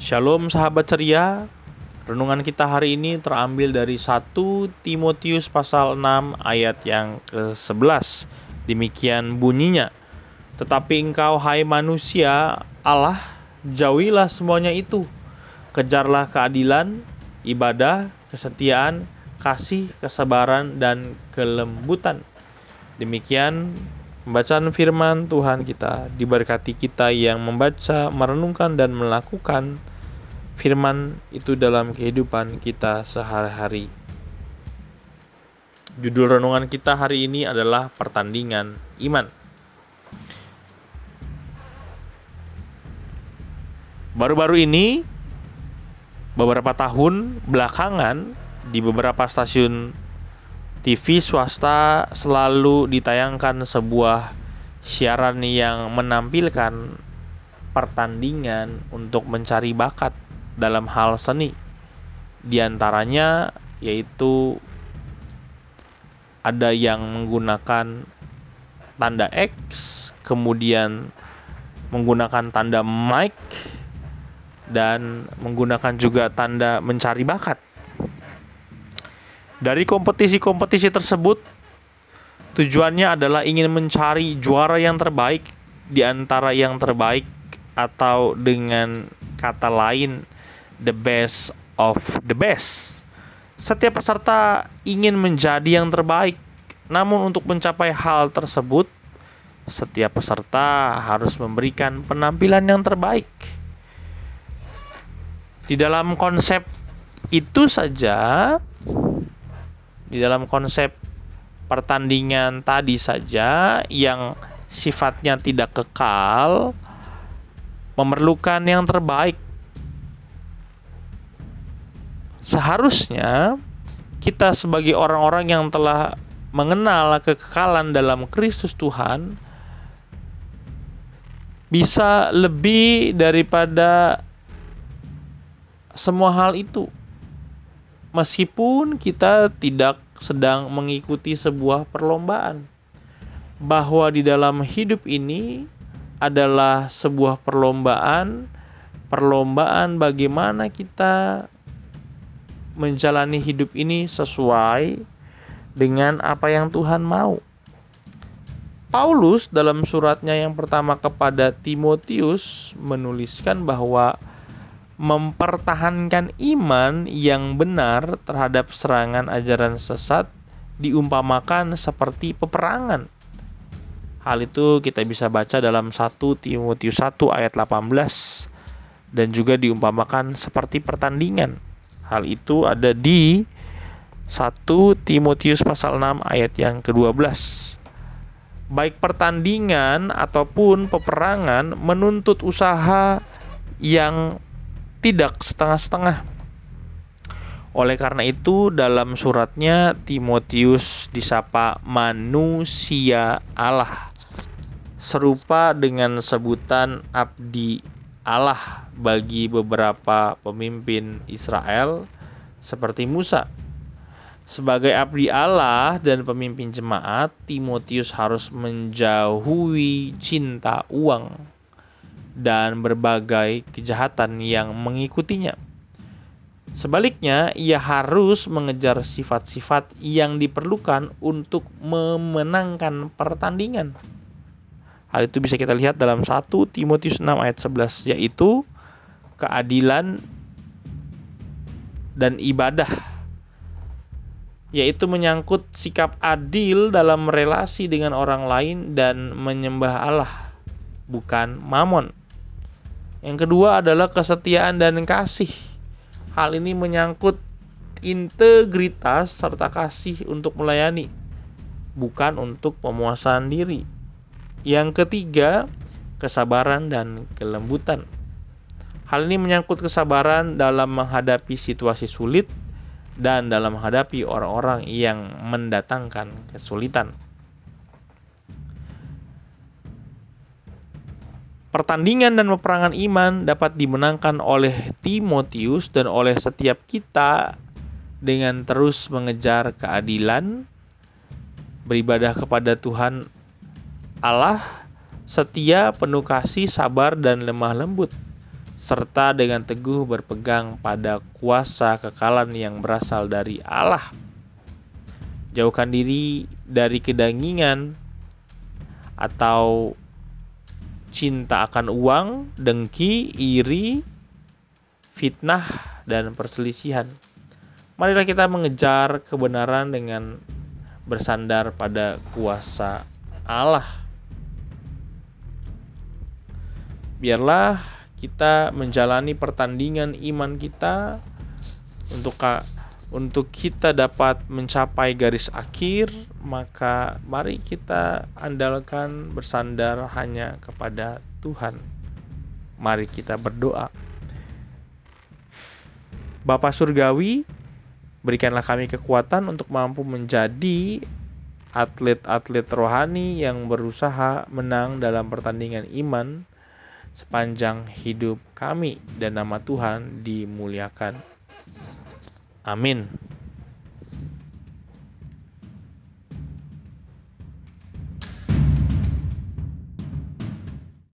Shalom sahabat ceria. Renungan kita hari ini terambil dari 1 Timotius pasal 6 ayat yang ke-11. Demikian bunyinya. Tetapi engkau hai manusia, Allah, jauhilah semuanya itu. Kejarlah keadilan, ibadah, kesetiaan, kasih, kesabaran, dan kelembutan. Demikian Pembacaan firman Tuhan kita diberkati kita yang membaca, merenungkan dan melakukan firman itu dalam kehidupan kita sehari-hari. Judul renungan kita hari ini adalah pertandingan iman. Baru-baru ini beberapa tahun belakangan di beberapa stasiun TV swasta selalu ditayangkan sebuah siaran yang menampilkan pertandingan untuk mencari bakat dalam hal seni. Di antaranya yaitu ada yang menggunakan tanda X, kemudian menggunakan tanda mic dan menggunakan juga tanda mencari bakat. Dari kompetisi-kompetisi tersebut, tujuannya adalah ingin mencari juara yang terbaik di antara yang terbaik atau dengan kata lain the best of the best. Setiap peserta ingin menjadi yang terbaik. Namun untuk mencapai hal tersebut, setiap peserta harus memberikan penampilan yang terbaik. Di dalam konsep itu saja di dalam konsep pertandingan tadi saja yang sifatnya tidak kekal memerlukan yang terbaik. Seharusnya kita sebagai orang-orang yang telah mengenal kekekalan dalam Kristus Tuhan bisa lebih daripada semua hal itu meskipun kita tidak sedang mengikuti sebuah perlombaan, bahwa di dalam hidup ini adalah sebuah perlombaan, perlombaan bagaimana kita menjalani hidup ini sesuai dengan apa yang Tuhan mau. Paulus dalam suratnya yang pertama kepada Timotius menuliskan bahwa mempertahankan iman yang benar terhadap serangan ajaran sesat diumpamakan seperti peperangan. Hal itu kita bisa baca dalam 1 Timotius 1 ayat 18 dan juga diumpamakan seperti pertandingan. Hal itu ada di 1 Timotius pasal 6 ayat yang ke-12. Baik pertandingan ataupun peperangan menuntut usaha yang tidak setengah-setengah. Oleh karena itu, dalam suratnya Timotius disapa manusia Allah, serupa dengan sebutan abdi Allah bagi beberapa pemimpin Israel, seperti Musa. Sebagai abdi Allah dan pemimpin jemaat, Timotius harus menjauhi cinta uang dan berbagai kejahatan yang mengikutinya. Sebaliknya, ia harus mengejar sifat-sifat yang diperlukan untuk memenangkan pertandingan. Hal itu bisa kita lihat dalam 1 Timotius 6 ayat 11 yaitu keadilan dan ibadah yaitu menyangkut sikap adil dalam relasi dengan orang lain dan menyembah Allah bukan mamon. Yang kedua adalah kesetiaan dan kasih. Hal ini menyangkut integritas serta kasih untuk melayani, bukan untuk pemuasan diri. Yang ketiga, kesabaran dan kelembutan. Hal ini menyangkut kesabaran dalam menghadapi situasi sulit dan dalam menghadapi orang-orang yang mendatangkan kesulitan. Pertandingan dan peperangan iman dapat dimenangkan oleh Timotius dan oleh setiap kita dengan terus mengejar keadilan, beribadah kepada Tuhan Allah, setia, penuh kasih, sabar, dan lemah lembut. serta dengan teguh berpegang pada kuasa kekalan yang berasal dari Allah. Jauhkan diri dari kedangingan atau cinta akan uang, dengki, iri, fitnah, dan perselisihan. Marilah kita mengejar kebenaran dengan bersandar pada kuasa Allah. Biarlah kita menjalani pertandingan iman kita untuk untuk kita dapat mencapai garis akhir, maka mari kita andalkan bersandar hanya kepada Tuhan. Mari kita berdoa. Bapa Surgawi, berikanlah kami kekuatan untuk mampu menjadi atlet-atlet rohani yang berusaha menang dalam pertandingan iman sepanjang hidup kami dan nama Tuhan dimuliakan. Amin.